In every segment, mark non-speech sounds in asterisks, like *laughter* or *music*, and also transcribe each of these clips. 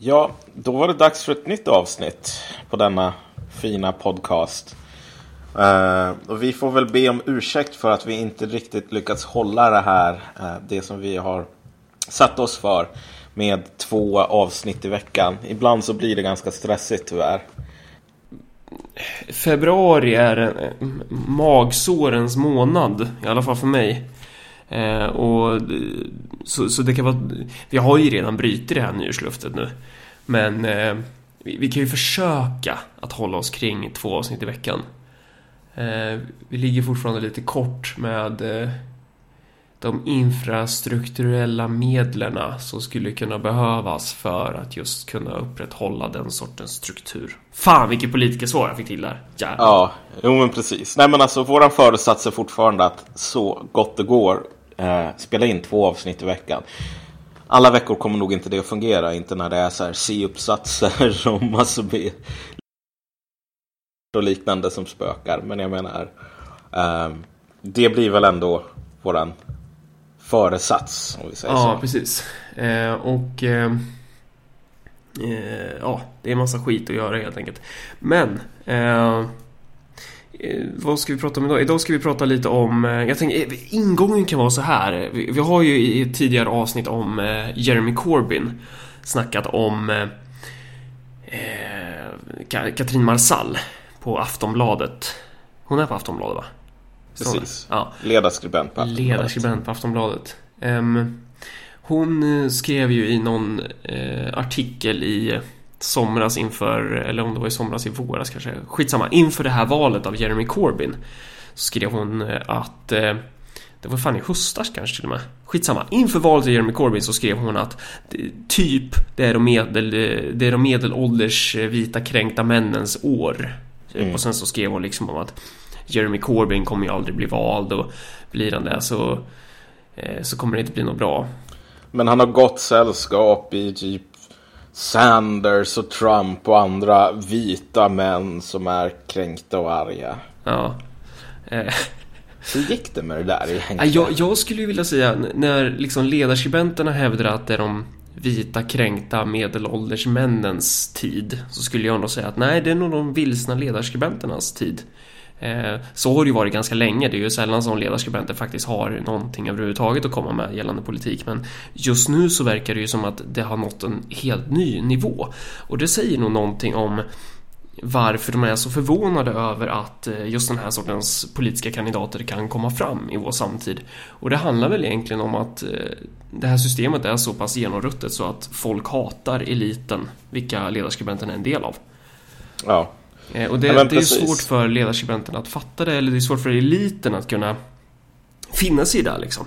Ja, då var det dags för ett nytt avsnitt på denna fina podcast. Uh, och vi får väl be om ursäkt för att vi inte riktigt lyckats hålla det här, uh, det som vi har satt oss för med två avsnitt i veckan. Ibland så blir det ganska stressigt tyvärr. Februari är eh, magsårens månad, i alla fall för mig. Eh, och, så, så det kan vara... Vi har ju redan brutit det här nyårsluftet nu. Men eh, vi, vi, kan ju försöka att hålla oss kring två avsnitt i veckan. Eh, vi ligger fortfarande lite kort med eh, de infrastrukturella medlen som skulle kunna behövas för att just kunna upprätthålla den sortens struktur. Fan vilket politikersvar jag fick till där. Jävlar. Ja, jo men precis. Nej men alltså våran föresats är fortfarande att så gott det går eh, spela in två avsnitt i veckan. Alla veckor kommer nog inte det att fungera, inte när det är så här C-uppsatser *laughs* och massor med och liknande som spökar. Men jag menar, eh, det blir väl ändå våran föresats om vi säger ja, så. Ja, precis. Eh, och eh, eh, ja, det är en massa skit att göra helt enkelt. Men eh, Eh, vad ska vi prata om idag? Idag ska vi prata lite om... Eh, jag tänker, eh, ingången kan vara så här. Vi, har ju i ett tidigare avsnitt om Jeremy Corbyn snackat om eh, Katrin Marsall på Aftonbladet. Hon är på Aftonbladet va? Precis. Ja. Ledarskribent på Aftonbladet. Ledarskribent på Aftonbladet. Um, hon skrev ju i någon eh, artikel i somras inför, eller om det var i somras i våras kanske, skitsamma, inför det här valet av Jeremy Corbyn så skrev hon eh, att eh, det var fan i höstas kanske till och med. Skitsamma. Inför valet av Jeremy Corbyn så skrev hon att typ det är de, medel, det är de medelålders eh, vita kränkta männens år. Mm. Och sen så skrev hon liksom om att Jeremy Corbyn kommer ju aldrig bli vald och blir han det så, så kommer det inte bli något bra. Men han har gott sällskap i typ Sanders och Trump och andra vita män som är kränkta och arga. Ja. Eh. Hur gick det med det där egentligen? Jag, jag skulle ju vilja säga när liksom ledarskribenterna hävdar att det är de vita kränkta medelålders männens tid så skulle jag nog säga att nej, det är nog de vilsna ledarskribenternas tid. Eh, så har det ju varit ganska länge. Det är ju sällan som ledarskribenter faktiskt har någonting överhuvudtaget att komma med gällande politik. Men just nu så verkar det ju som att det har nått en helt ny nivå. Och det säger nog någonting om varför de är så förvånade över att eh, just den här sortens politiska kandidater kan komma fram i vår samtid. Och det handlar väl egentligen om att eh, det här systemet är så pass genomruttet så att folk hatar eliten, vilka ledarskribenterna är en del av. Ja, och det, ja, det är svårt för ledarskribenterna att fatta det, eller det är svårt för eliten att kunna finna sig där liksom.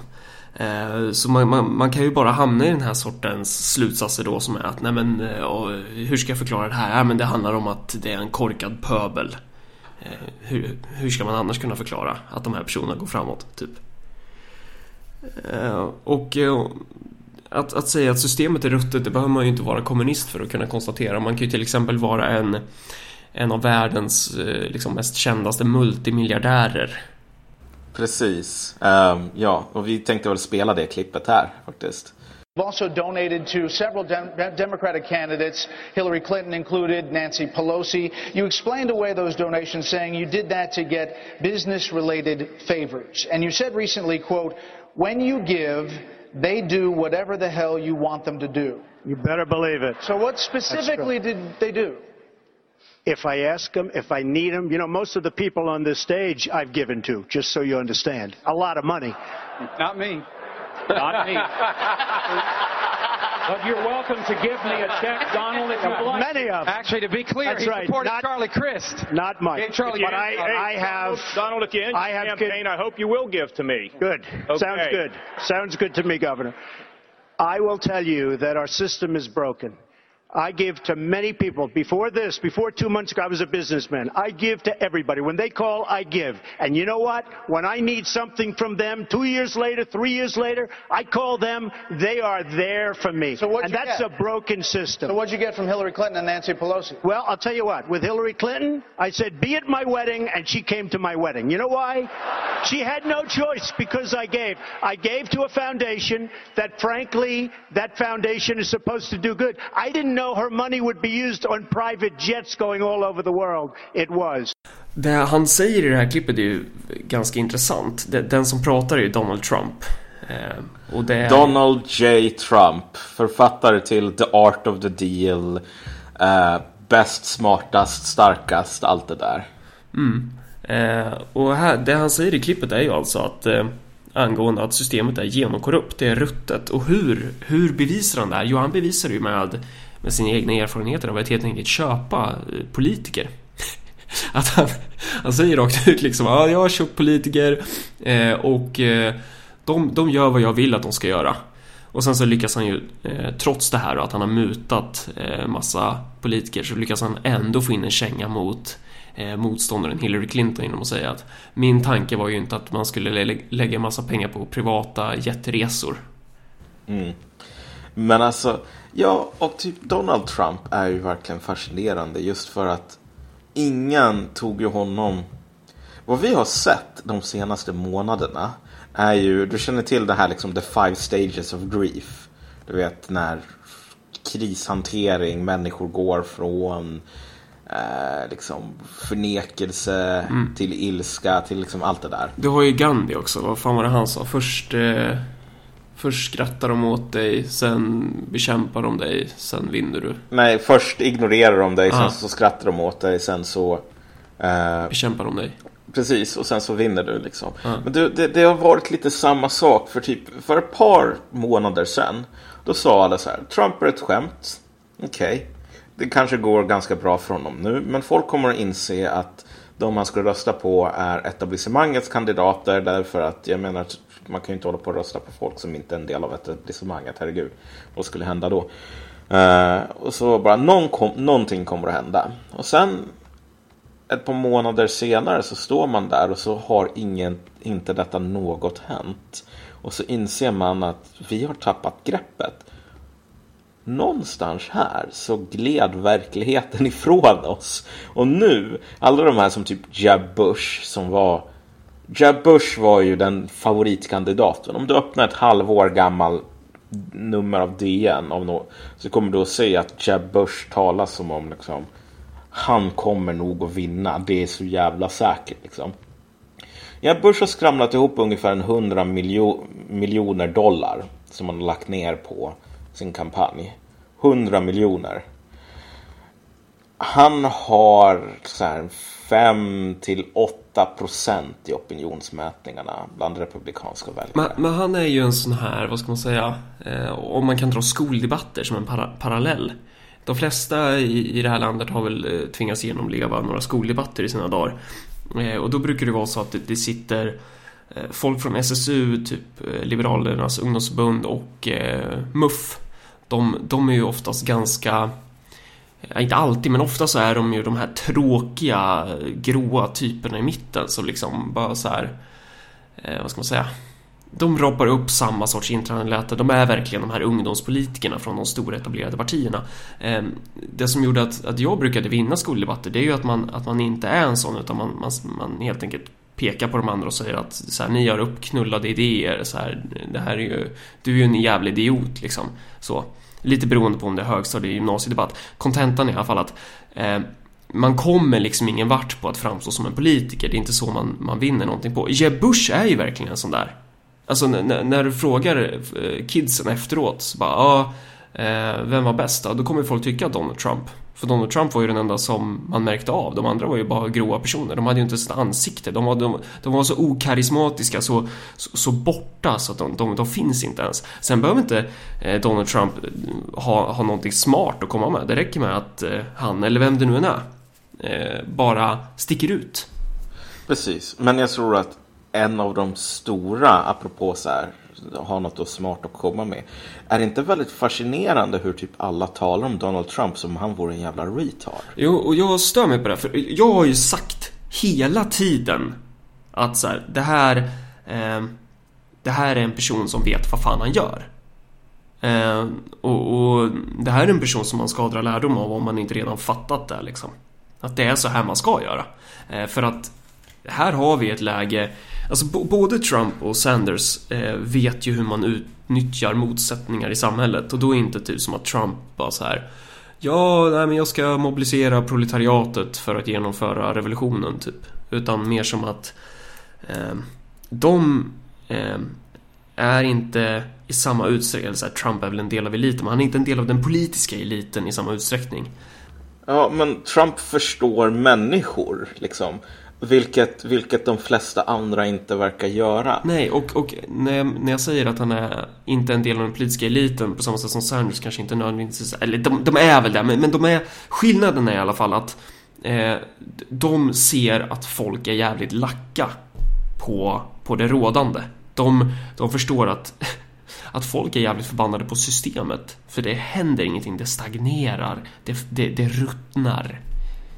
Eh, så man, man, man, kan ju bara hamna i den här sortens slutsatser då som är att nej men eh, hur ska jag förklara det här? Ja, men det handlar om att det är en korkad pöbel. Hur, hur ska man annars kunna förklara att de här personerna går framåt? Typ. Och att, att säga att systemet är ruttet, det behöver man ju inte vara kommunist för att kunna konstatera. Man kan ju till exempel vara en en av världens eh, liksom, mest kändaste multimiljardärer. Precis. Um, ja, och vi tänkte väl spela det klippet här faktiskt. also donated to several Dem Democratic candidates, Hillary Clinton included, Nancy Pelosi. You explained away those donations saying you did that to get business-related favors. And you said recently, quote, when you give, they do whatever the hell you want them to do. You better believe it. So what specifically did they do? If I ask them, if I need them. You know, most of the people on this stage I've given to, just so you understand. A lot of money. Not me. Not me. But you're welcome to give me a check, Donald, if you like. Many of them. Actually, to be clear, That's he right. supported not, Charlie Crist. Not much. Okay, Charlie, but I, I have. Donald, if you end I have campaign, good, I hope you will give to me. Good. Okay. Sounds good. Sounds good to me, Governor. I will tell you that our system is broken. I give to many people. Before this, before two months ago, I was a businessman. I give to everybody. When they call, I give. And you know what? When I need something from them, two years later, three years later, I call them. They are there for me. So and that's get? a broken system. So what'd you get from Hillary Clinton and Nancy Pelosi? Well, I'll tell you what. With Hillary Clinton, I said, be at my wedding, and she came to my wedding. You know why? She had no choice because I gave. I gave to a foundation that, frankly, that foundation is supposed to do good. I didn't know her money would be used on private jets going all over the world. It was. Det han säger i det här klippet är ju ganska intressant. Den som pratar är Donald Trump. Eh, och det är... Donald J. Trump, författare till The Art of the Deal, eh, bäst, smartast, starkast, allt det där. Mm. Eh, och här, det han säger i klippet är ju alltså att eh, angående att systemet är genomkorrupt, det är ruttet. Och hur, hur bevisar han det här? Jo, han bevisar det ju med, med sina egna erfarenheter av att helt enkelt köpa eh, politiker. *laughs* att han, han säger rakt ut liksom, ja, jag har köpt politiker eh, och eh, de, de gör vad jag vill att de ska göra. Och sen så lyckas han ju, eh, trots det här och att han har mutat eh, massa politiker, så lyckas han ändå få in en känga mot eh, motståndaren Hillary Clinton genom att säga att min tanke var ju inte att man skulle lä lägga massa pengar på privata jetresor. Mm. Men alltså, ja, och typ Donald Trump är ju verkligen fascinerande just för att ingen tog ju honom... Vad vi har sett de senaste månaderna är ju, du känner till det här liksom the five stages of grief. Du vet när krishantering, människor går från eh, liksom förnekelse mm. till ilska till liksom allt det där. Du har ju Gandhi också, vad fan var det han sa? Först, eh, först skrattar de åt dig, sen bekämpar de dig, sen vinner du. Nej, först ignorerar de dig, ah. sen så skrattar de åt dig, sen så eh, bekämpar de dig. Precis, och sen så vinner du liksom. Mm. Men det, det, det, har varit lite samma sak för typ för ett par månader sedan. Då sa alla så här, Trump är ett skämt. Okej, okay. det kanske går ganska bra för honom nu. Men folk kommer att inse att de man ska rösta på är etablissemangets kandidater. Därför att jag menar, man kan ju inte hålla på och rösta på folk som inte är en del av etablissemanget. Herregud, vad skulle hända då? Uh, och så bara någon kom, någonting kommer att hända. Och sen ett par månader senare så står man där och så har ingen, inte detta något hänt. Och så inser man att vi har tappat greppet. Någonstans här så gled verkligheten *laughs* ifrån oss. Och nu, alla de här som typ Jeb Bush som var Jeb Bush var ju den favoritkandidaten. Om du öppnar ett halvår gammal nummer av DN av no så kommer du att se att Jeb Bush talas som om liksom han kommer nog att vinna. Det är så jävla säkert liksom. Jeb Bush har skramlat ihop ungefär 100 miljo miljoner dollar som han har lagt ner på sin kampanj. 100 miljoner. Han har så här 5 till 8 procent i opinionsmätningarna bland republikanska väljare. Men, men, han är ju en sån här, vad ska man säga, eh, om man kan dra skoldebatter som en para parallell de flesta i, i det här landet har väl eh, tvingats genomleva några skoldebatter i sina dagar. Eh, och då brukar det vara så att det, det sitter eh, folk från SSU, typ eh, Liberalernas ungdomsförbund och eh, MUF. De, de är ju oftast ganska inte alltid, men ofta så är de ju de här tråkiga, gråa typerna i mitten som liksom bara så här, eh, vad ska man säga, de ropar upp samma sorts intranläte. De är verkligen de här ungdomspolitikerna från de stora etablerade partierna. Eh, det som gjorde att, att jag brukade vinna skoldebatter det är ju att man, att man inte är en sån utan man, man, man helt enkelt pekar på de andra och säger att så här, ni har uppknullade idéer. Så här, det här är ju, du är ju en jävla idiot liksom. Så. Lite beroende på om det är högstadie eller gymnasiedebatt. Kontentan är i alla fall att eh, man kommer liksom ingen vart på att framstå som en politiker. Det är inte så man, man vinner någonting på. Jeb Bush är ju verkligen en sån där. Alltså när, du frågar eh, kidsen efteråt så bara ja, eh, vem var bäst? då kommer folk tycka Donald Trump. För Donald Trump var ju den enda som man märkte av. De andra var ju bara gråa personer. De hade ju inte ens ett ansikte. De var, de, de var så okarismatiska, så, så, så, borta så att de, de, de finns inte ens. Sen behöver inte eh, Donald Trump eh, ha, ha någonting smart att komma med. Det räcker med att eh, han, eller vem det nu än är, eh, bara sticker ut. Precis, men jag tror att en av de stora, apropå så här, ha något smart att komma med. Är det inte väldigt fascinerande hur typ alla talar om Donald Trump som om han vore en jävla retard? Jo, och jag stör mig på det, för jag har ju sagt hela tiden att så här, det här eh, det här är en person som vet vad fan han gör. Eh, och, och, det här är en person som man ska dra lärdom av om man inte redan fattat det liksom. Att det är så här man ska göra. Eh, för att här har vi ett läge Alltså både Trump och Sanders eh, vet ju hur man utnyttjar motsättningar i samhället och då är det inte typ som att Trump bara så här Ja, nej men jag ska mobilisera proletariatet för att genomföra revolutionen typ. Utan mer som att eh, de eh, är inte i samma utsträckning, så här, Trump är väl en del av eliten, men han är inte en del av den politiska eliten i samma utsträckning. Ja, men Trump förstår människor, liksom. Vilket, vilket de flesta andra inte verkar göra. Nej, och, och när, jag, när jag säger att han är inte en del av den politiska eliten på samma sätt som Sanders kanske inte nödvändigtvis, eller de, de är väl det, men, men de är, skillnaden är i alla fall att eh, de ser att folk är jävligt lacka på, på det rådande. De, de förstår att, *laughs* att folk är jävligt förbannade på systemet. För det händer ingenting, det stagnerar, det, det, det ruttnar.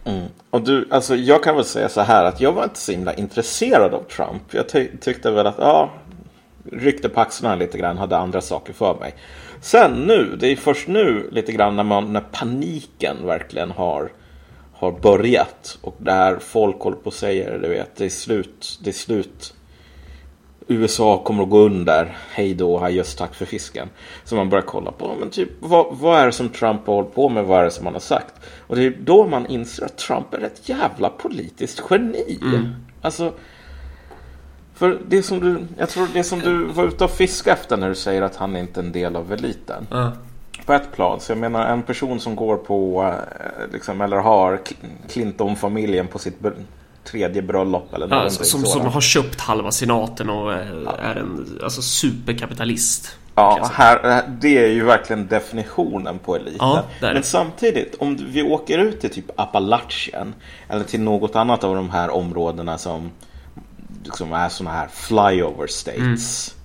Mm. Och du, alltså jag kan väl säga så här att jag var inte så himla intresserad av Trump. Jag ty tyckte väl att, ja, ryckte på axlarna lite grann, hade andra saker för mig. Sen nu, det är först nu lite grann när, man, när paniken verkligen har, har börjat. Och där folk håller på och säger, du vet, det är slut, det är slut USA kommer att gå under. Hej då, just tack för fisken. Så man börjar kolla på, men typ, vad, vad är det som Trump har hållit på med? Vad är det som han har sagt? Och det är då man inser att Trump är ett jävla politiskt geni. Mm. Alltså, för det som du, jag tror det som du var ute och fiskade efter när du säger att han är inte är en del av eliten. Mm. På ett plan, så jag menar en person som går på, eh, liksom, eller har Clinton-familjen på sitt tredje bröllop eller ja, som, som har köpt halva senaten och är, ja. är en alltså, superkapitalist. Ja, här, det är ju verkligen definitionen på eliten. Ja, Men samtidigt, om vi åker ut till typ Appalachien eller till något annat av de här områdena som liksom är sådana här flyover states. Mm.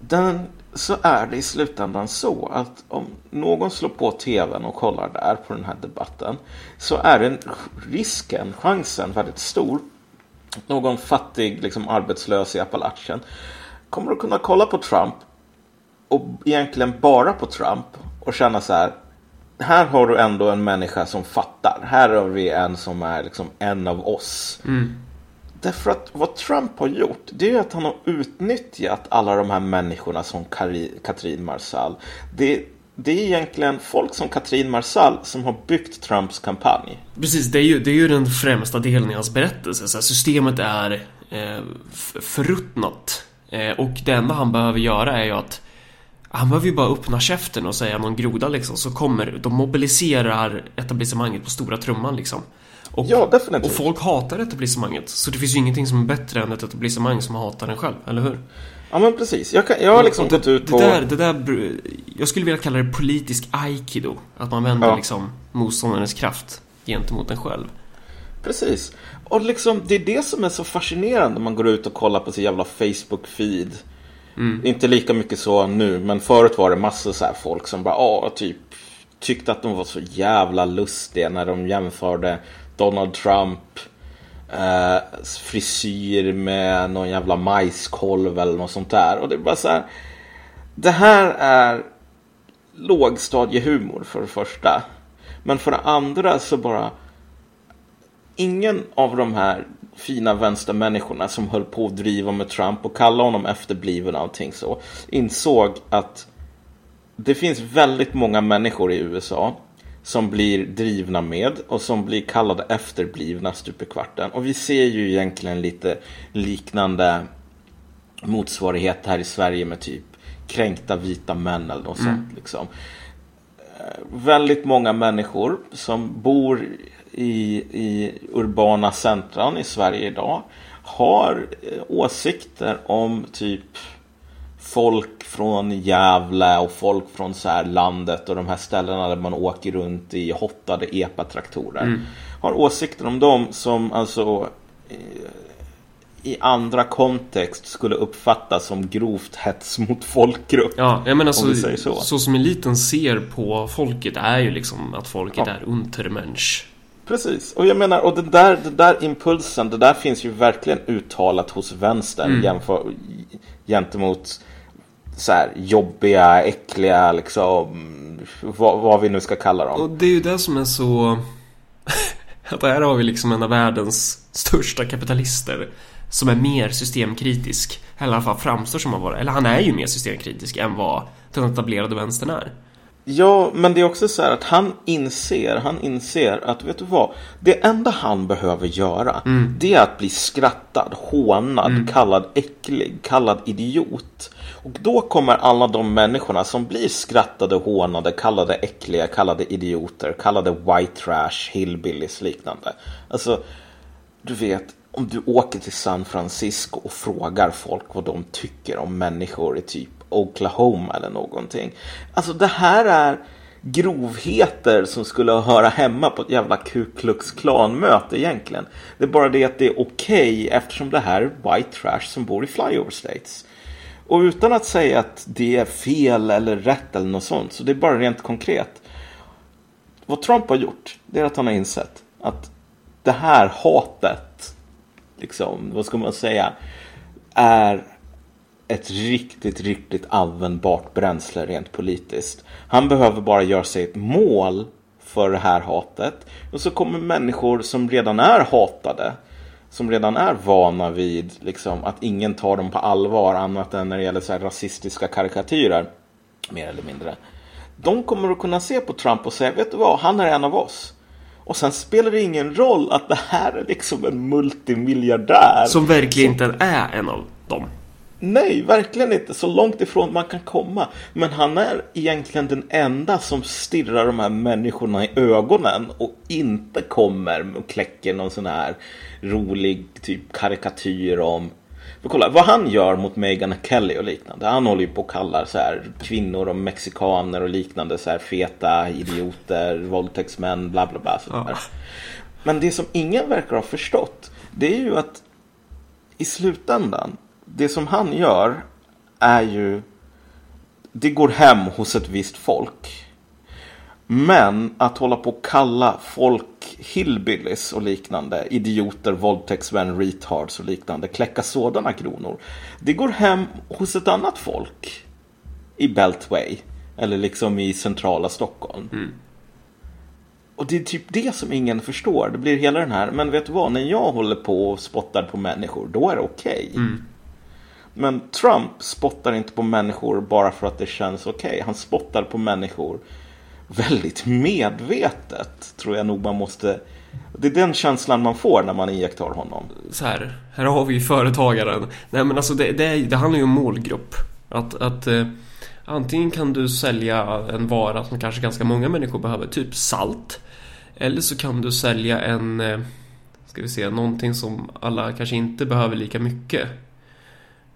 Den så är det i slutändan så att om någon slår på tvn och kollar där på den här debatten så är den risken, chansen väldigt stor. Någon fattig liksom, arbetslös i Appalachien kommer att kunna kolla på Trump och egentligen bara på Trump och känna så här. Här har du ändå en människa som fattar. Här har vi en som är liksom en av oss. Mm. Därför att vad Trump har gjort, det är att han har utnyttjat alla de här människorna som Katrin Marsall. Det, det är egentligen folk som Katrin Marsall som har byggt Trumps kampanj. Precis, det är ju, det är ju den främsta delen i hans berättelse. Så systemet är eh, förruttnat. Eh, och det enda han behöver göra är ju att han behöver ju bara öppna käften och säga någon groda liksom så kommer de mobiliserar etablissemanget på stora trumman liksom. Och, ja, definitivt. Och folk hatar etablissemanget. Så det finns ju ingenting som är bättre än ett etablissemang som hatar en själv, eller hur? Ja men precis. Jag, kan, jag har liksom gått ut på... Det där, det där, jag skulle vilja kalla det politisk aikido. Att man vänder ja. liksom motståndarens kraft gentemot en själv. Precis. Och liksom, det är det som är så fascinerande när man går ut och kollar på sin jävla Facebook-feed. Mm. Inte lika mycket så nu, men förut var det massor så folk som bara, ja, typ tyckte att de var så jävla lustiga när de jämförde Donald Trump eh, frisyr med någon jävla majskolv eller något sånt där. Och det är bara så här. Det här är lågstadiehumor för det första. Men för det andra så bara ingen av de här fina vänstermänniskorna som höll på att driva med Trump och kalla honom efterbliven och allting så insåg att det finns väldigt många människor i USA som blir drivna med och som blir kallade efterblivna stup i kvarten. Och vi ser ju egentligen lite liknande motsvarighet här i Sverige med typ kränkta vita män eller något mm. sånt. Liksom. Eh, väldigt många människor som bor i, i urbana centran i Sverige idag har eh, åsikter om typ folk från Gävle och folk från så här landet och de här ställena där man åker runt i hottade epatraktorer. Mm. Har åsikter om dem som alltså eh, i andra kontext skulle uppfattas som grovt hets mot folkgrupp. Ja, jag menar så, så. så som eliten ser på folket är ju liksom att folket ja. är untermensch. Precis, och jag menar, och den där, den där impulsen, det där finns ju verkligen uttalat hos vänstern mm. jämför, gentemot så här jobbiga, äckliga, liksom vad, vad, vi nu ska kalla dem. Och det är ju det som är så... *laughs* att här har vi liksom en av världens största kapitalister som är mer systemkritisk. Eller i alla fall framstår som att vara, eller han är ju mer systemkritisk än vad den etablerade vänstern är. Ja, men det är också så här att han inser, han inser att vet du vad? Det enda han behöver göra mm. det är att bli skrattad, hånad, mm. kallad äcklig, kallad idiot. Och då kommer alla de människorna som blir skrattade, hånade, kallade äckliga, kallade idioter, kallade white trash, hillbillies liknande. Alltså, du vet, om du åker till San Francisco och frågar folk vad de tycker om människor i typ Oklahoma eller någonting. Alltså det här är grovheter som skulle höra hemma på ett jävla Ku Klux Klan-möte egentligen. Det är bara det att det är okej okay eftersom det här är white trash som bor i flyover states. Och utan att säga att det är fel eller rätt eller något sånt, så det är bara rent konkret. Vad Trump har gjort, det är att han har insett att det här hatet, liksom, vad ska man säga, är ett riktigt, riktigt användbart bränsle rent politiskt. Han behöver bara göra sig ett mål för det här hatet. Och så kommer människor som redan är hatade, som redan är vana vid liksom, att ingen tar dem på allvar annat än när det gäller så rasistiska karikatyrer, mer eller mindre. De kommer att kunna se på Trump och säga, vet du vad, han är en av oss. Och sen spelar det ingen roll att det här är liksom en multimiljardär. Som verkligen inte är en av dem. Nej, verkligen inte. Så långt ifrån man kan komma. Men han är egentligen den enda som stirrar de här människorna i ögonen och inte kommer och kläcker någon sån här rolig typ karikatyr om för kolla, vad han gör mot Meghan Kelly och liknande. Han håller ju på och kallar så här kvinnor och mexikaner och liknande så här feta idioter, våldtäktsmän, bla bla bla. Ja. Men det som ingen verkar ha förstått, det är ju att i slutändan det som han gör är ju det går hem hos ett visst folk. Men att hålla på och kalla folk hillbillies och liknande, idioter, våldtäktsmän, retards och liknande, kläcka sådana kronor. Det går hem hos ett annat folk i Beltway eller liksom i centrala Stockholm. Mm. Och det är typ det som ingen förstår. Det blir hela den här, men vet du vad, när jag håller på och spottar på människor, då är det okej. Okay. Mm. Men Trump spottar inte på människor bara för att det känns okej. Okay. Han spottar på människor väldigt medvetet, tror jag nog man måste... Det är den känslan man får när man iakttar honom. Så här, här har vi företagaren. Nej men alltså det, det, det handlar ju om målgrupp. Att, att eh, antingen kan du sälja en vara som kanske ganska många människor behöver, typ salt. Eller så kan du sälja en, eh, ska vi se, någonting som alla kanske inte behöver lika mycket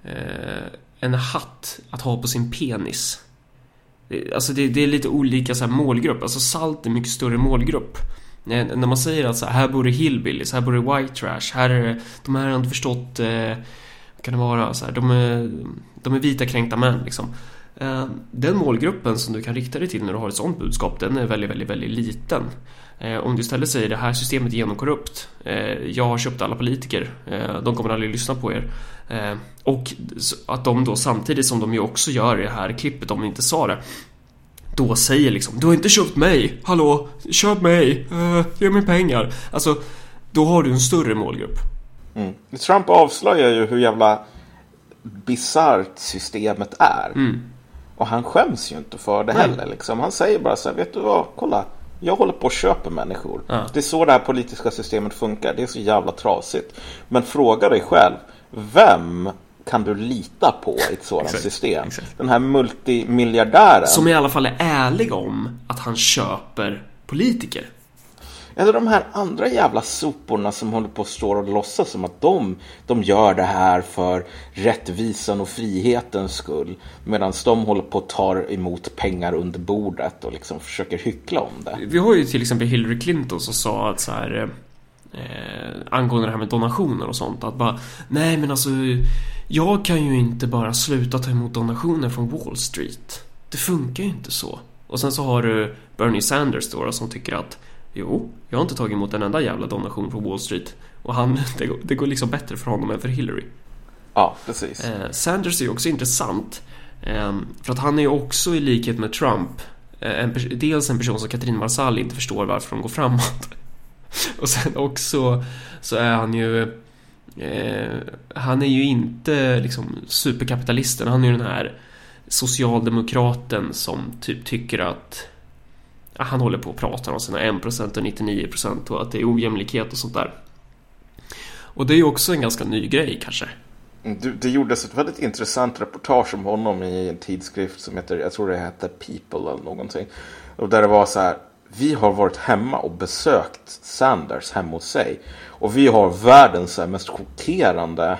Eh, en hatt att ha på sin penis. Alltså det, det är lite olika så här målgrupp. Alltså salt är mycket större målgrupp. När, när man säger att så här, här bor det hillbillies, här bor det white trash, här är det, de här har inte förstått, eh, vad kan det vara, så här, de, är, de är vita kränkta män liksom. Eh, den målgruppen som du kan rikta dig till när du har ett sånt budskap, den är väldigt, väldigt, väldigt liten. Eh, om du istället säger det här systemet är genomkorrupt, eh, jag har köpt alla politiker, de kommer aldrig lyssna på er. Och att de då samtidigt som de ju också gör det här klippet, om de inte sa det, då säger liksom Du har inte köpt mig, hallå, köp mig, ge mig pengar. Alltså, då har du en större målgrupp. Mm. Trump avslöjar ju hur jävla bisarrt systemet är. Mm. Och han skäms ju inte för det Nej. heller. Liksom. Han säger bara så här, vet du vad, kolla. Jag håller på att köpa människor. Ja. Det är så det här politiska systemet funkar. Det är så jävla trasigt. Men fråga dig själv, vem kan du lita på i ett sådant exakt, system? Exakt. Den här multimiljardären. Som i alla fall är ärlig om att han köper politiker. Eller de här andra jävla soporna som håller på att stå och låtsas som att de, de gör det här för rättvisan och frihetens skull. Medan de håller på att ta emot pengar under bordet och liksom försöker hyckla om det. Vi har ju till exempel Hillary Clinton som sa att så här eh, angående det här med donationer och sånt att bara nej men alltså jag kan ju inte bara sluta ta emot donationer från Wall Street. Det funkar ju inte så. Och sen så har du Bernie Sanders då som tycker att Jo, jag har inte tagit emot en enda jävla donation från Wall Street. Och han, *laughs* det, det går liksom bättre för honom än för Hillary. Ja, precis. Eh, Sanders är ju också intressant. Eh, för att han är ju också i likhet med Trump eh, en dels en person som Katrin Marsall inte förstår varför de går framåt. *laughs* Och sen också så är han ju Eh, han är ju inte liksom superkapitalisten. Han är ju den här socialdemokraten som typ tycker att han håller på och pratar om sina 1% och 99% och att det är ojämlikhet och sånt där. Och det är ju också en ganska ny grej kanske. Mm, du, det gjordes ett väldigt intressant reportage om honom i en tidskrift som heter, jag tror det hette People eller någonting. Och där det var så här, vi har varit hemma och besökt Sanders hemma hos sig. Och vi har världens mest chockerande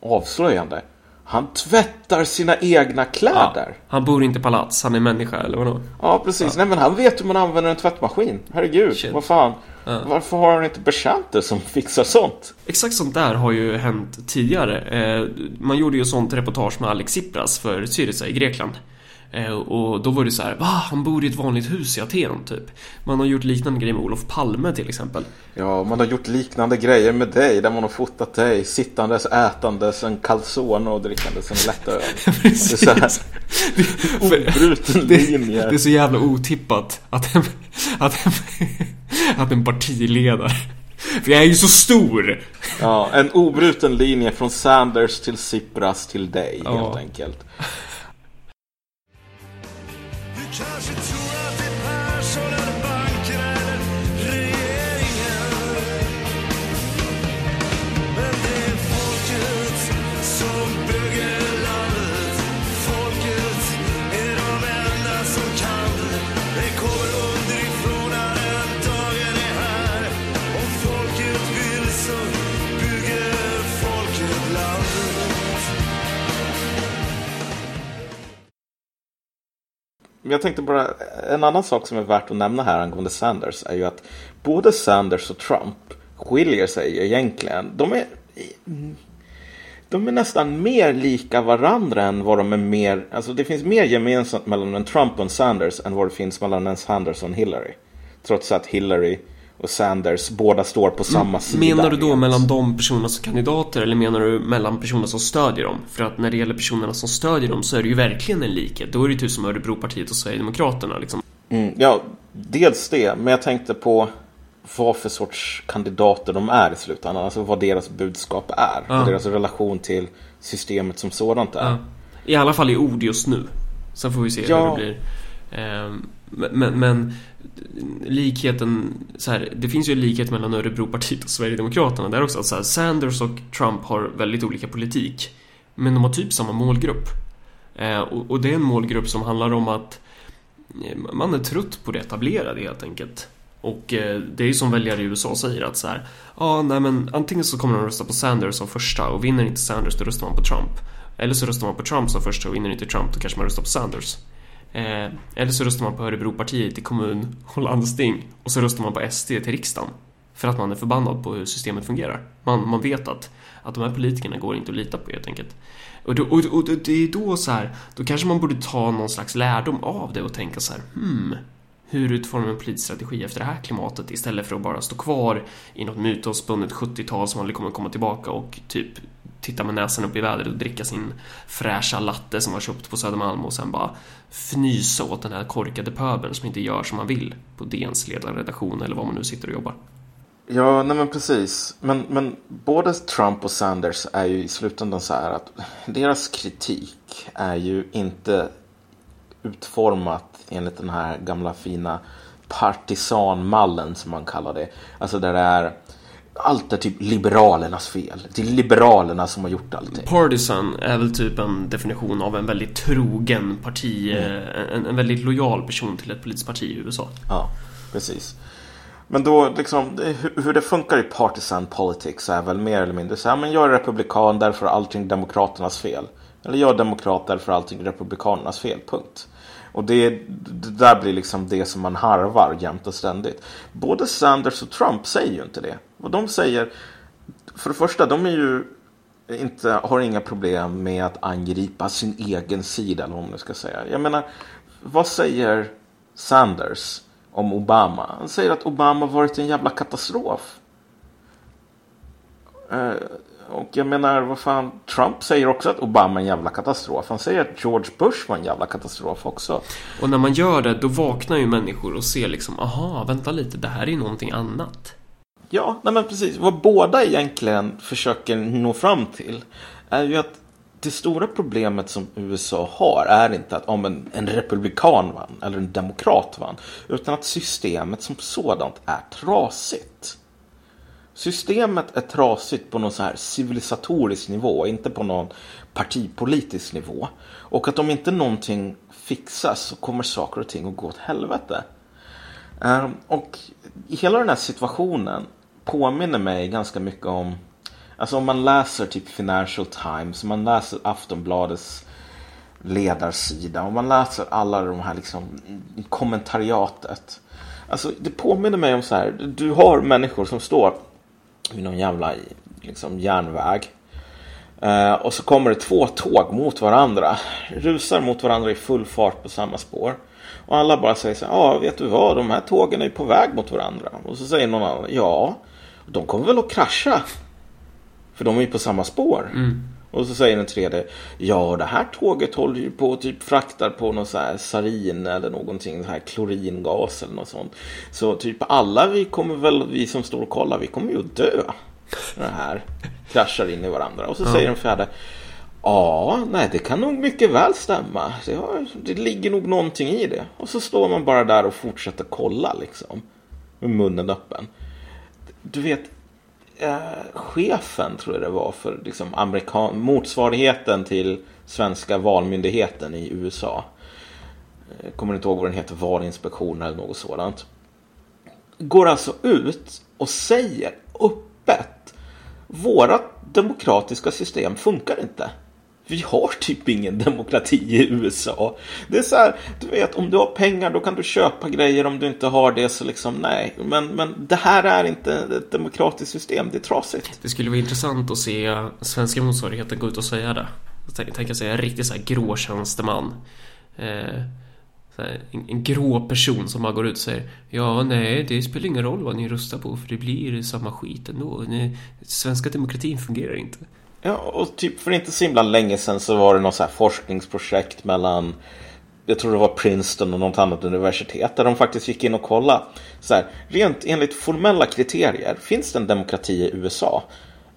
avslöjande. Han tvättar sina egna kläder. Ja, han bor inte i palats, han är människa eller vadå? Ja, precis. Ja. Nej, men han vet hur man använder en tvättmaskin. Herregud, Shit. vad fan. Ja. Varför har han inte betjänter som *laughs* fixar sånt? Exakt sånt där har ju hänt tidigare. Eh, man gjorde ju sånt reportage med Alex Tsipras för Syriza i Grekland. Eh, och då var det så här, va? Han bor i ett vanligt hus i Aten, typ. Man har gjort liknande grejer med Olof Palme till exempel. Ja, man har gjort liknande grejer med dig, där man har fotat dig sittandes, ätandes en calzone och drickandes en lättöl. *laughs* det är så här, obruten linje. Det är så jävla otippat att en, att en, att en partiledare för jag är ju så stor! Ja, en obruten linje från Sanders till Tsipras till dig, ja. helt enkelt. Kanske tror Jag tänkte bara, en annan sak som är värt att nämna här angående Sanders är ju att både Sanders och Trump skiljer sig egentligen. De är, de är nästan mer lika varandra än vad de är mer, alltså det finns mer gemensamt mellan en Trump och en Sanders än vad det finns mellan en Sanders och en Hillary. Trots att Hillary och Sanders båda står på samma mm. sida. Menar du då mellan de personerna som kandidater eller menar du mellan personerna som stödjer dem? För att när det gäller personerna som stödjer dem så är det ju verkligen en likhet. Då är det ju typ som Örebropartiet och Sverigedemokraterna liksom. Mm, ja, dels det, men jag tänkte på vad för sorts kandidater de är i slutändan. Alltså vad deras budskap är. Ja. Vad deras relation till systemet som sådant är. Ja. I alla fall i ord just nu. Sen får vi se ja. hur det blir. Ehm, men, men likheten, så här, det finns ju en likhet mellan Örebropartiet och Sverigedemokraterna där också. Att så här, Sanders och Trump har väldigt olika politik. Men de har typ samma målgrupp. Eh, och, och, det är en målgrupp som handlar om att eh, man är trött på det etablerade helt enkelt. Och eh, det är ju som väljare i USA säger att så här, ja, ah, nej men antingen så kommer de rösta på Sanders som första och vinner inte Sanders då röstar man på Trump. Eller så röstar man på Trump som första och vinner inte Trump då kanske man röstar på Sanders. Eh, eller så röstar man på Örebropartiet i kommun och landsting och så röstar man på SD till riksdagen. För att man är förbannad på hur systemet fungerar. Man, man vet att, att de här politikerna går inte att lita på helt enkelt. Och, då, och, och det är då så här, då kanske man borde ta någon slags lärdom av det och tänka så här, hmm, hur utformar man en politisk strategi efter det här klimatet istället för att bara stå kvar i något mytomspunnet 70-tal som aldrig kommer komma tillbaka och typ titta med näsan upp i vädret och dricka sin fräscha latte som man köpt på Södermalm och sen bara fnysa åt den här korkade pöbeln som inte gör som man vill på DNs ledarredaktion eller var man nu sitter och jobbar. Ja, nej men precis. Men, men både Trump och Sanders är ju i slutändan så här att deras kritik är ju inte utformat enligt den här gamla fina partisanmallen som man kallar det. Alltså där det är allt är typ liberalernas fel. Det är liberalerna som har gjort allting. Partisan är väl typ en definition av en väldigt trogen parti, mm. en, en, väldigt lojal person till ett politiskt parti i USA. Ja, precis. Men då liksom, hur det funkar i partisan politics är väl mer eller mindre så här, men jag är republikan därför är allting demokraternas fel. Eller jag är demokrat därför är allting republikanernas fel, punkt. Och det, det, där blir liksom det som man harvar jämt och ständigt. Både Sanders och Trump säger ju inte det. Och de säger, för det första, de är ju inte, har inga problem med att angripa sin egen sida, eller vad man ska säga. Jag menar, vad säger Sanders om Obama? Han säger att Obama varit en jävla katastrof. Eh, och jag menar, vad fan, Trump säger också att Obama är en jävla katastrof. Han säger att George Bush var en jävla katastrof också. Och när man gör det, då vaknar ju människor och ser liksom, aha, vänta lite, det här är ju någonting annat. Ja, nej men precis. Vad båda egentligen försöker nå fram till är ju att det stora problemet som USA har är inte att om en, en republikan vann eller en demokrat vann, utan att systemet som sådant är trasigt. Systemet är trasigt på någon så här civilisatorisk nivå, inte på någon partipolitisk nivå. Och att om inte någonting fixas så kommer saker och ting att gå åt helvete. Ehm, och i hela den här situationen påminner mig ganska mycket om Alltså om man läser typ Financial Times, om man läser Aftonbladets ledarsida, om man läser alla de här liksom kommentariatet. Alltså det påminner mig om så här, du har människor som står vid någon jävla liksom, järnväg. Uh, och så kommer det två tåg mot varandra. Rusar mot varandra i full fart på samma spår. Och alla bara säger så här, ja vet du vad, de här tågen är på väg mot varandra. Och så säger någon annan, ja, de kommer väl att krascha. För de är ju på samma spår. Mm. Och så säger den tredje, ja det här tåget håller ju på och typ fraktar på någon så här sarin eller någonting, så här kloringas eller något sånt. Så typ alla vi kommer väl, vi som står och kollar, vi kommer ju att dö. Det här kraschar in i varandra. Och så Ja. säger den fjärde, ja, nej det kan nog mycket väl stämma. Det, har, det ligger nog någonting i det. Och så står man bara där och fortsätter kolla liksom. Med munnen öppen. Du vet, eh, chefen tror jag det var för liksom, amerikan motsvarigheten till svenska valmyndigheten i USA. Jag kommer inte ihåg vad den heter, valinspektion eller något sådant. Går alltså ut och säger öppet vårat demokratiska system funkar inte. Vi har typ ingen demokrati i USA. Det är så här, du vet, om du har pengar då kan du köpa grejer. Om du inte har det så liksom, nej. Men, men det här är inte ett demokratiskt system, det är trasigt. Det skulle vara intressant att se svenska motsvarigheten gå ut och säga det. Tänk, tänk att säga en riktig så här grå tjänsteman. Eh, så här, en, en grå person som bara går ut och säger Ja, nej, det spelar ingen roll vad ni röstar på för det blir samma skit ändå. Ni, svenska demokratin fungerar inte. Ja, och typ för inte så himla länge sedan så var det något så här forskningsprojekt mellan jag tror det var Princeton och något annat universitet där de faktiskt gick in och kollade. Så här, rent enligt formella kriterier, finns det en demokrati i USA?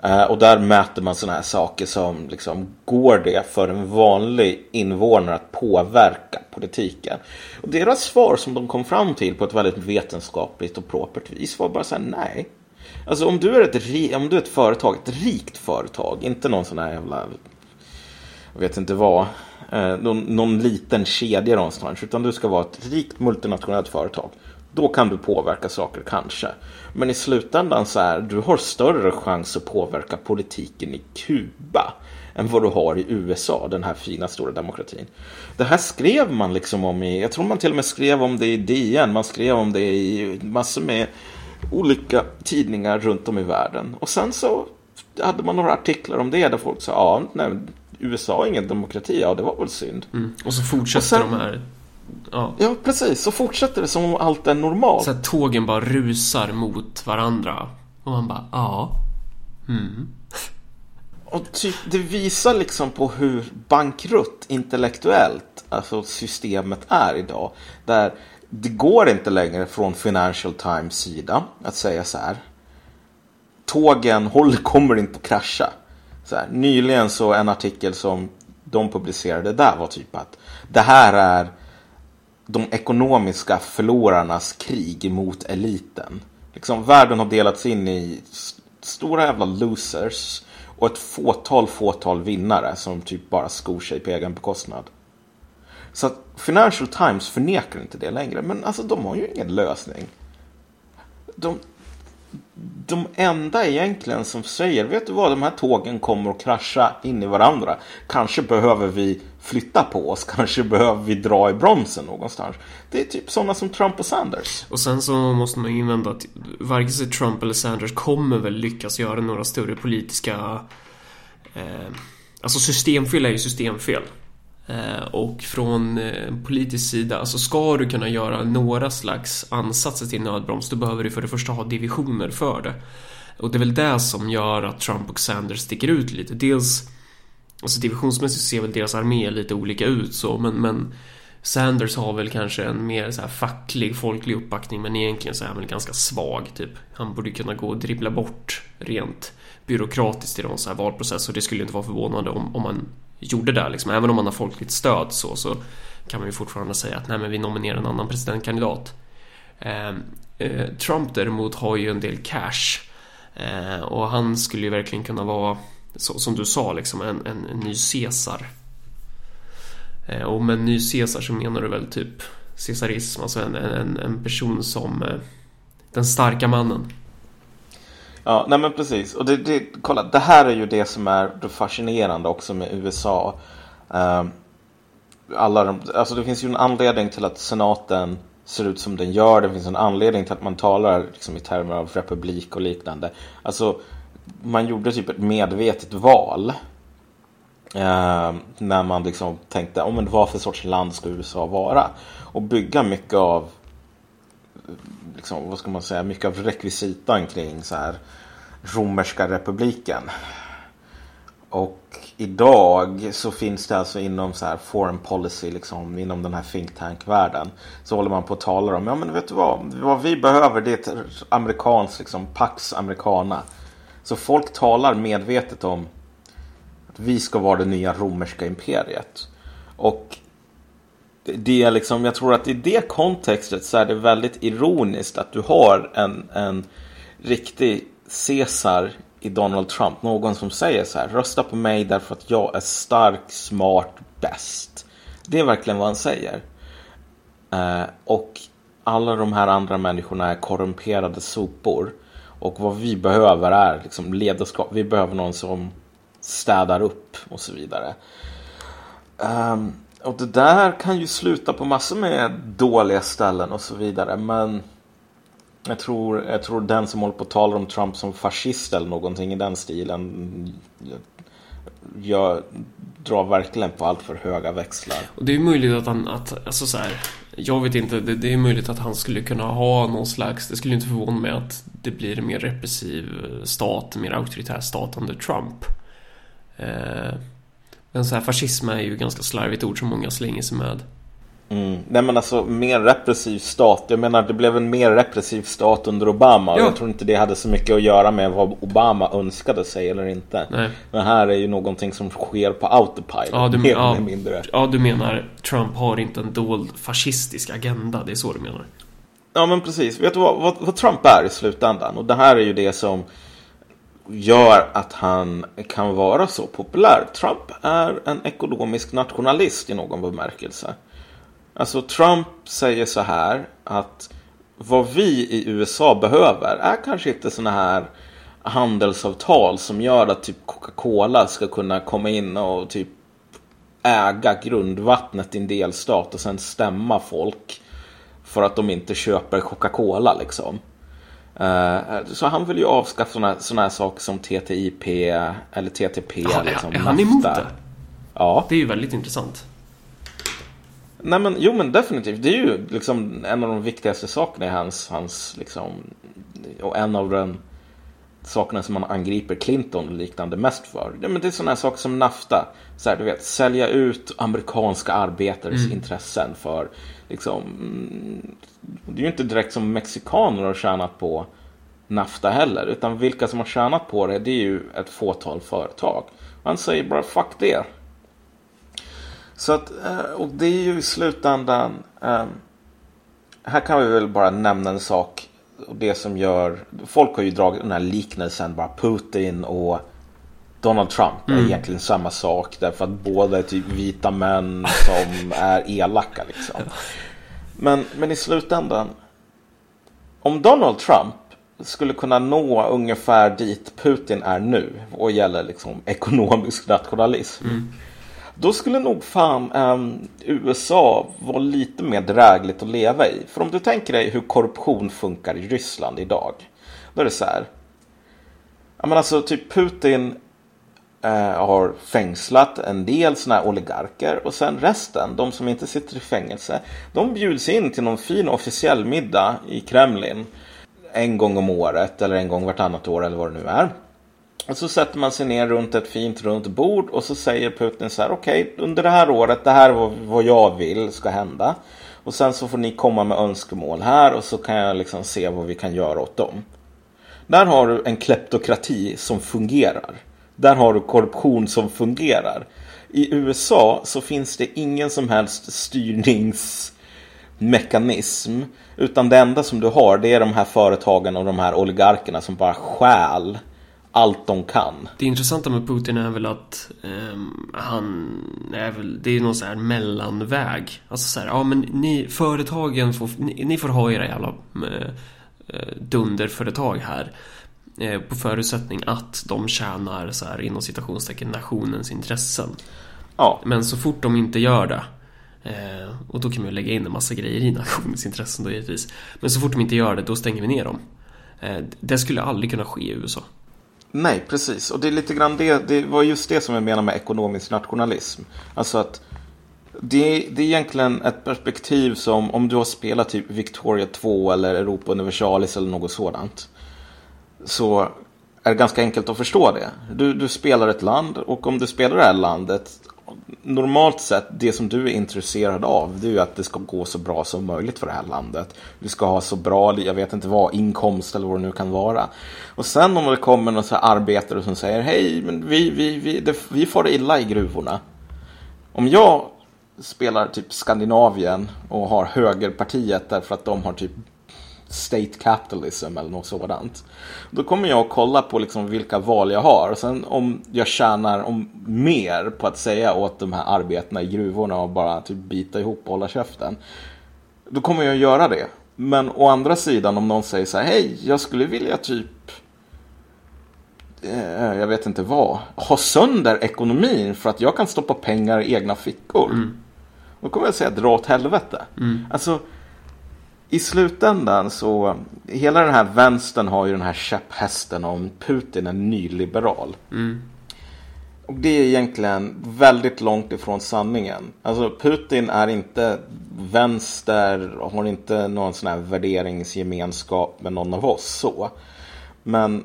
Eh, och där mäter man sådana här saker som liksom, går det för en vanlig invånare att påverka politiken? Och deras svar som de kom fram till på ett väldigt vetenskapligt och propert vis var bara så här, nej. Alltså om du är ett, om du är ett företag, ett rikt företag, inte någon sån här jävla, jag vet inte vad, eh, någon, någon liten kedja någonstans, utan du ska vara ett rikt multinationellt företag. Då kan du påverka saker kanske. Men i slutändan så är du har större chans att påverka politiken i Kuba än vad du har i USA, den här fina stora demokratin. Det här skrev man liksom om i, jag tror man till och med skrev om det i DN, man skrev om det i massor med olika tidningar runt om i världen. Och sen så hade man några artiklar om det där folk sa, ja, nej, USA är ingen demokrati, ja det var väl synd. Mm. Och så fortsätter Och sen- de här Ja, Ja, precis, så fortsätter det som om allt är normalt. så att tågen bara rusar mot varandra. Och man bara, ja. Mm. *laughs* Och typ, det visar liksom på hur bankrutt intellektuellt alltså systemet är idag. Där det går inte längre från Financial Times sida att säga så här. Tågen håller, kommer inte att krascha. Så här, nyligen så en artikel som de publicerade där var typ att det här är de ekonomiska förlorarnas krig mot eliten. Liksom, världen har delats in i stora jävla losers och ett fåtal, fåtal vinnare som typ bara skor sig på egen bekostnad. Så att Financial Times förnekar inte det längre, men alltså de har ju ingen lösning. De, de enda egentligen som säger, vet du vad, de här tågen kommer att krascha in i varandra. Kanske behöver vi flytta på oss, *laughs* kanske behöver vi dra i bromsen någonstans. Det är typ sådana som Trump och Sanders. Och sen så måste man ju invända att varken sig Trump eller Sanders kommer väl lyckas göra några större politiska... Eh, alltså systemfel är ju systemfel. Eh, och från eh, politisk sida, alltså ska du kunna göra några slags ansatser till nödbroms, då behöver du för det första ha divisioner för det. Och det är väl det som gör att Trump och Sanders sticker ut lite. Dels, alltså divisionsmässigt ser väl deras armé lite olika ut så, men, men Sanders har väl kanske en mer så här facklig, folklig uppbackning men egentligen så är han väl ganska svag typ. Han borde kunna gå och dribbla bort rent byråkratiskt i någon så här valprocess och det skulle inte vara förvånande om, om man gjorde det liksom. Även om man har folkligt stöd så, så kan man ju fortfarande säga att nej men vi nominerar en annan presidentkandidat. Eh, eh, Trump däremot har ju en del cash eh, och han skulle ju verkligen kunna vara så, som du sa liksom en, en, en ny Caesar. Ehm, och med ny Caesar så menar du väl typ Caesarism, alltså en, en, en person som eh, den starka mannen. Ja, nej men precis. Och det, det, kolla, det här är ju det som är det fascinerande också med USA. Uh, alla de, alltså det finns ju en anledning till att senaten ser ut som den gör. Det finns en anledning till att man talar liksom, i termer av republik och liknande. Alltså, man gjorde typ ett medvetet val. Uh, när man liksom tänkte, oh, men vad för sorts land ska USA vara? Och bygga mycket av liksom, vad ska man säga, mycket av rekvisitan kring så här romerska republiken. Och idag så finns det alltså inom så här foreign policy, liksom, inom den här think tank-världen. Så håller man på att tala om, ja men vet du vad, vad vi behöver det är ett amerikanskt, liksom, Pax Americana. Så folk talar medvetet om att vi ska vara det nya romerska imperiet. Och det är liksom, jag tror att i det kontextet så är det väldigt ironiskt att du har en, en riktig Caesar i Donald Trump. Någon som säger så här, rösta på mig därför att jag är stark, smart, bäst. Det är verkligen vad han säger. Eh, och alla de här andra människorna är korrumperade sopor. Och vad vi behöver är liksom ledarskap. Vi behöver någon som städar upp och så vidare. Um, och det där kan ju sluta på massor med dåliga ställen och så vidare. Men jag tror, jag tror den som håller på att tala om Trump som fascist eller någonting i den stilen. Jag drar verkligen på allt för höga växlar. Och det är möjligt att han, att, alltså så här, jag vet inte, det, det, är möjligt att han skulle kunna ha någon slags, det skulle inte förvåna mig att det blir en mer repressiv stat, en mer auktoritär stat under Trump. Eh, men så här, fascism är ju ganska slarvigt ord som många slänger sig med. Mm. Nej men alltså mer repressiv stat. Jag menar det blev en mer repressiv stat under Obama. Ja. Jag tror inte det hade så mycket att göra med vad Obama önskade sig eller inte. Nej. Men här är ju någonting som sker på autopilot. Ja, du, mer ja, eller mindre. Ja, du menar Trump har inte en dold fascistisk agenda. Det är så du menar? Ja men precis. Vet du vad, vad, vad Trump är i slutändan? Och det här är ju det som gör att han kan vara så populär. Trump är en ekonomisk nationalist i någon bemärkelse. Alltså Trump säger så här att vad vi i USA behöver är kanske inte såna här handelsavtal som gör att typ Coca-Cola ska kunna komma in och typ äga grundvattnet i en delstat och sen stämma folk för att de inte köper Coca-Cola liksom. Uh, så han vill ju avskaffa sådana såna här saker som TTIP eller TTP. Ja, liksom, är han emot det? Ja. Det är ju väldigt intressant. Nej men jo men definitivt. Det är ju liksom en av de viktigaste sakerna i hans, hans liksom, och en av de sakerna som man angriper Clinton och liknande mest för. Ja, men det är sådana här saker som NAFTA. Så här, du vet, sälja ut amerikanska arbetares mm. intressen för liksom, mm, det är ju inte direkt som mexikaner har tjänat på NAFTA heller. Utan vilka som har tjänat på det, det är ju ett fåtal företag. Han säger bara fuck det. Så att, eh, och det är ju i slutändan. Um, här kan vi väl bara nämna en sak. Och det som gör. Folk har ju dragit den här liknelsen bara Putin och Donald Trump mm. är egentligen samma sak. Därför att båda är typ vita män som *laughs* är elaka liksom. Men, men i slutändan. Om Donald Trump skulle kunna nå ungefär dit Putin är nu och gäller liksom ekonomisk nationalism. Mm. Då skulle nog fan um, USA vara lite mer drägligt att leva i. För om du tänker dig hur korruption funkar i Ryssland idag. Då är det så här. Ja men alltså typ Putin eh, har fängslat en del sådana här oligarker. Och sen resten, de som inte sitter i fängelse. De bjuds in till någon fin officiell middag i Kremlin. En gång om året eller en gång vartannat år eller vad det nu är. Och så sätter man sig ner runt ett fint runt bord och så säger Putin så här okej okay, under det här året det här är vad jag vill ska hända. Och sen så får ni komma med önskemål här och så kan jag liksom se vad vi kan göra åt dem. Där har du en kleptokrati som fungerar. Där har du korruption som fungerar. I USA så finns det ingen som helst styrningsmekanism. Utan det enda som du har det är de här företagen och de här oligarkerna som bara stjäl allt de kan. Det intressanta med Putin är väl att um, han är väl, det är någon sån här mellanväg. Alltså så här, ja men ni, företagen får, ni, ni får ha era jävla uh, dunderföretag här. Uh, på förutsättning att de tjänar så här inom citationstecken nationens intressen. Ja. Men så fort de inte gör det uh, och då kan man ju lägga in en massa grejer i nationens intressen då givetvis. Men så fort de inte gör det, då stänger vi ner dem. Det skulle aldrig kunna ske i USA. Nej, precis. Och det är lite grann det, det var just det som jag menar med ekonomisk nationalism. Alltså att det, det är egentligen ett perspektiv som om du har spelat typ Victoria 2 eller Europa Universalis eller något sådant. Så är det ganska enkelt att förstå det. Du, du spelar ett land och om du spelar det här landet normalt sett, det som du är intresserad av, det är ju att det ska gå så bra som möjligt för det här landet. Du ska ha så bra, jag vet inte vad, inkomst eller vad det nu kan vara. Och sen om det kommer någon så arbetare som säger, hej, men vi, vi, vi, det, vi får illa i gruvorna. Om jag spelar typ Skandinavien och har högerpartiet därför att de har typ state capitalism eller något sådant. Då kommer jag att kolla på liksom vilka val jag har. Och sen om jag tjänar om mer på att säga åt de här arbetarna i gruvorna och bara typ bita ihop och hålla käften. Då kommer jag att göra det. Men å andra sidan om någon säger så här, hej, jag skulle vilja typ eh, jag vet inte vad, ha sönder ekonomin för att jag kan stoppa pengar i egna fickor. Mm. Då kommer jag säga dra åt helvete. Mm. Alltså, i slutändan så, hela den här vänstern har ju den här käpphästen om Putin är nyliberal. Mm. Och det är egentligen väldigt långt ifrån sanningen. Alltså Putin är inte vänster, har inte någon sån här värderingsgemenskap med någon av oss så. Men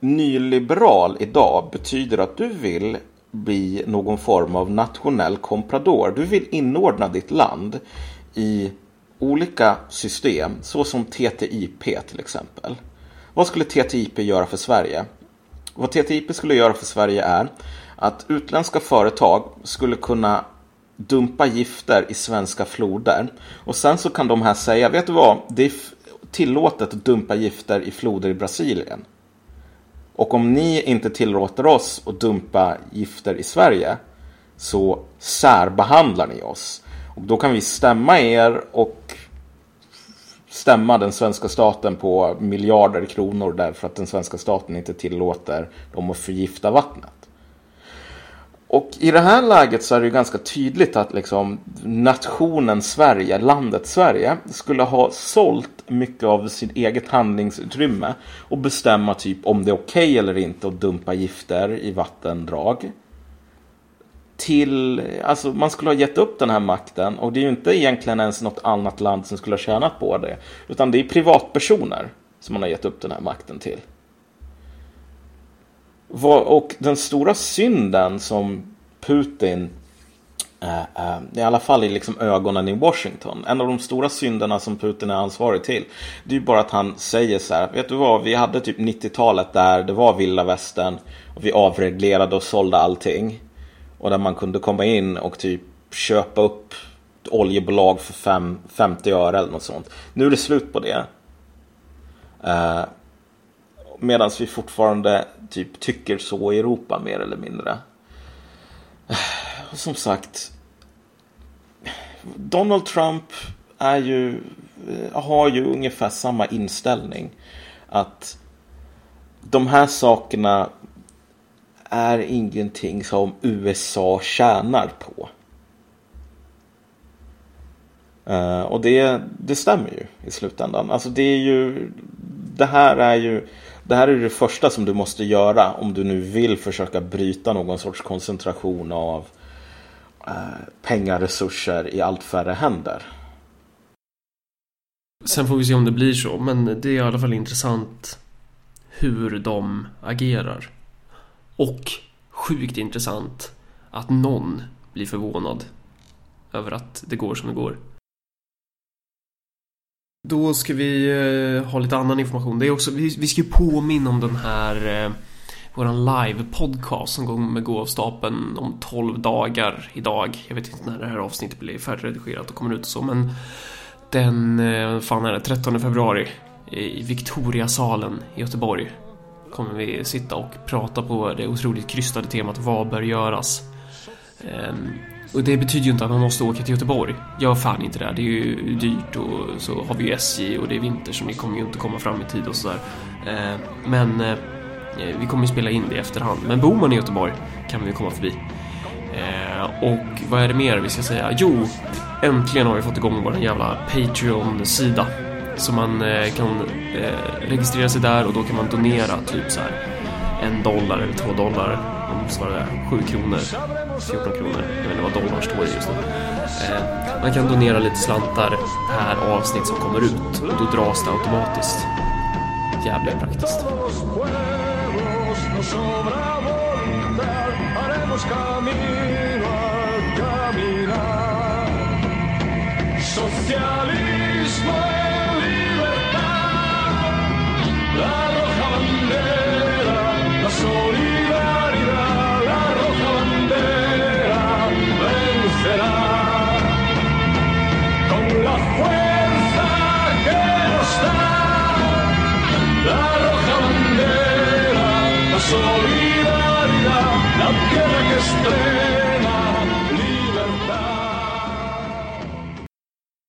nyliberal idag betyder att du vill bli någon form av nationell komprador. Du vill inordna ditt land i olika system, såsom TTIP till exempel. Vad skulle TTIP göra för Sverige? Vad TTIP skulle göra för Sverige är att utländska företag skulle kunna dumpa gifter i svenska floder. Och sen så kan de här säga, vet du vad? Det är tillåtet att dumpa gifter i floder i Brasilien. Och om ni inte tillåter oss att dumpa gifter i Sverige så särbehandlar ni oss. Och då kan vi stämma er och stämma den svenska staten på miljarder kronor därför att den svenska staten inte tillåter dem att förgifta vattnet. Och i det här läget så är det ju ganska tydligt att liksom nationen Sverige, landet Sverige, skulle ha sålt mycket av sitt eget handlingsutrymme och bestämma typ om det är okej okay eller inte att dumpa gifter i vattendrag till, alltså man skulle ha gett upp den här makten och det är ju inte egentligen ens något annat land som skulle ha tjänat på det. Utan det är privatpersoner som man har gett upp den här makten till. Och den stora synden som Putin, eh, eh, i alla fall i liksom ögonen i Washington, en av de stora synderna som Putin är ansvarig till, det är ju bara att han säger så här, vet du vad, vi hade typ 90-talet där det var vilda västern och vi avreglerade och sålde allting. Och där man kunde komma in och typ köpa upp oljebolag för fem, 50 öre eller något sånt. Nu är det slut på det. Eh, Medan vi fortfarande typ tycker så i Europa mer eller mindre. Eh, som sagt. Donald Trump är ju, eh, har ju ungefär samma inställning. Att de här sakerna är ingenting som USA tjänar på. Uh, och det, det stämmer ju i slutändan. Alltså det är ju det här är ju det här är det första som du måste göra om du nu vill försöka bryta någon sorts koncentration av uh, pengaresurser i allt färre händer. Sen får vi se om det blir så, men det är i alla fall intressant hur de agerar. Och sjukt intressant att någon blir förvånad över att det går som det går. Då ska vi eh, ha lite annan information. Det är också, vi, vi ska ju påminna om den här eh, våran live-podcast som kommer gå av stapeln om 12 dagar idag. Jag vet inte när det här avsnittet blir färdigredigerat och kommer ut och så, men den, eh, fan är det, 13 februari i Victoriasalen i Göteborg kommer vi sitta och prata på det otroligt krystade temat Vad bör göras? Ehm, och det betyder ju inte att man måste åka till Göteborg. Gör fan inte det. Det är ju dyrt och så har vi ju SJ och det är vinter så ni kommer ju inte komma fram i tid och sådär. Ehm, men eh, vi kommer ju spela in det i efterhand. Men bor man i Göteborg kan vi komma förbi. Ehm, och vad är det mer vi ska säga? Jo, äntligen har vi fått igång vår jävla Patreon-sida. Så man eh, kan eh, registrera sig där och då kan man donera typ så här en dollar eller två dollar. om svarar det? Sju kronor, 14 kronor. Jag vet inte vad dollar står i just nu. Eh, man kan donera lite slantar per avsnitt som kommer ut och då dras det automatiskt. Jävligt praktiskt. Socialismo Master.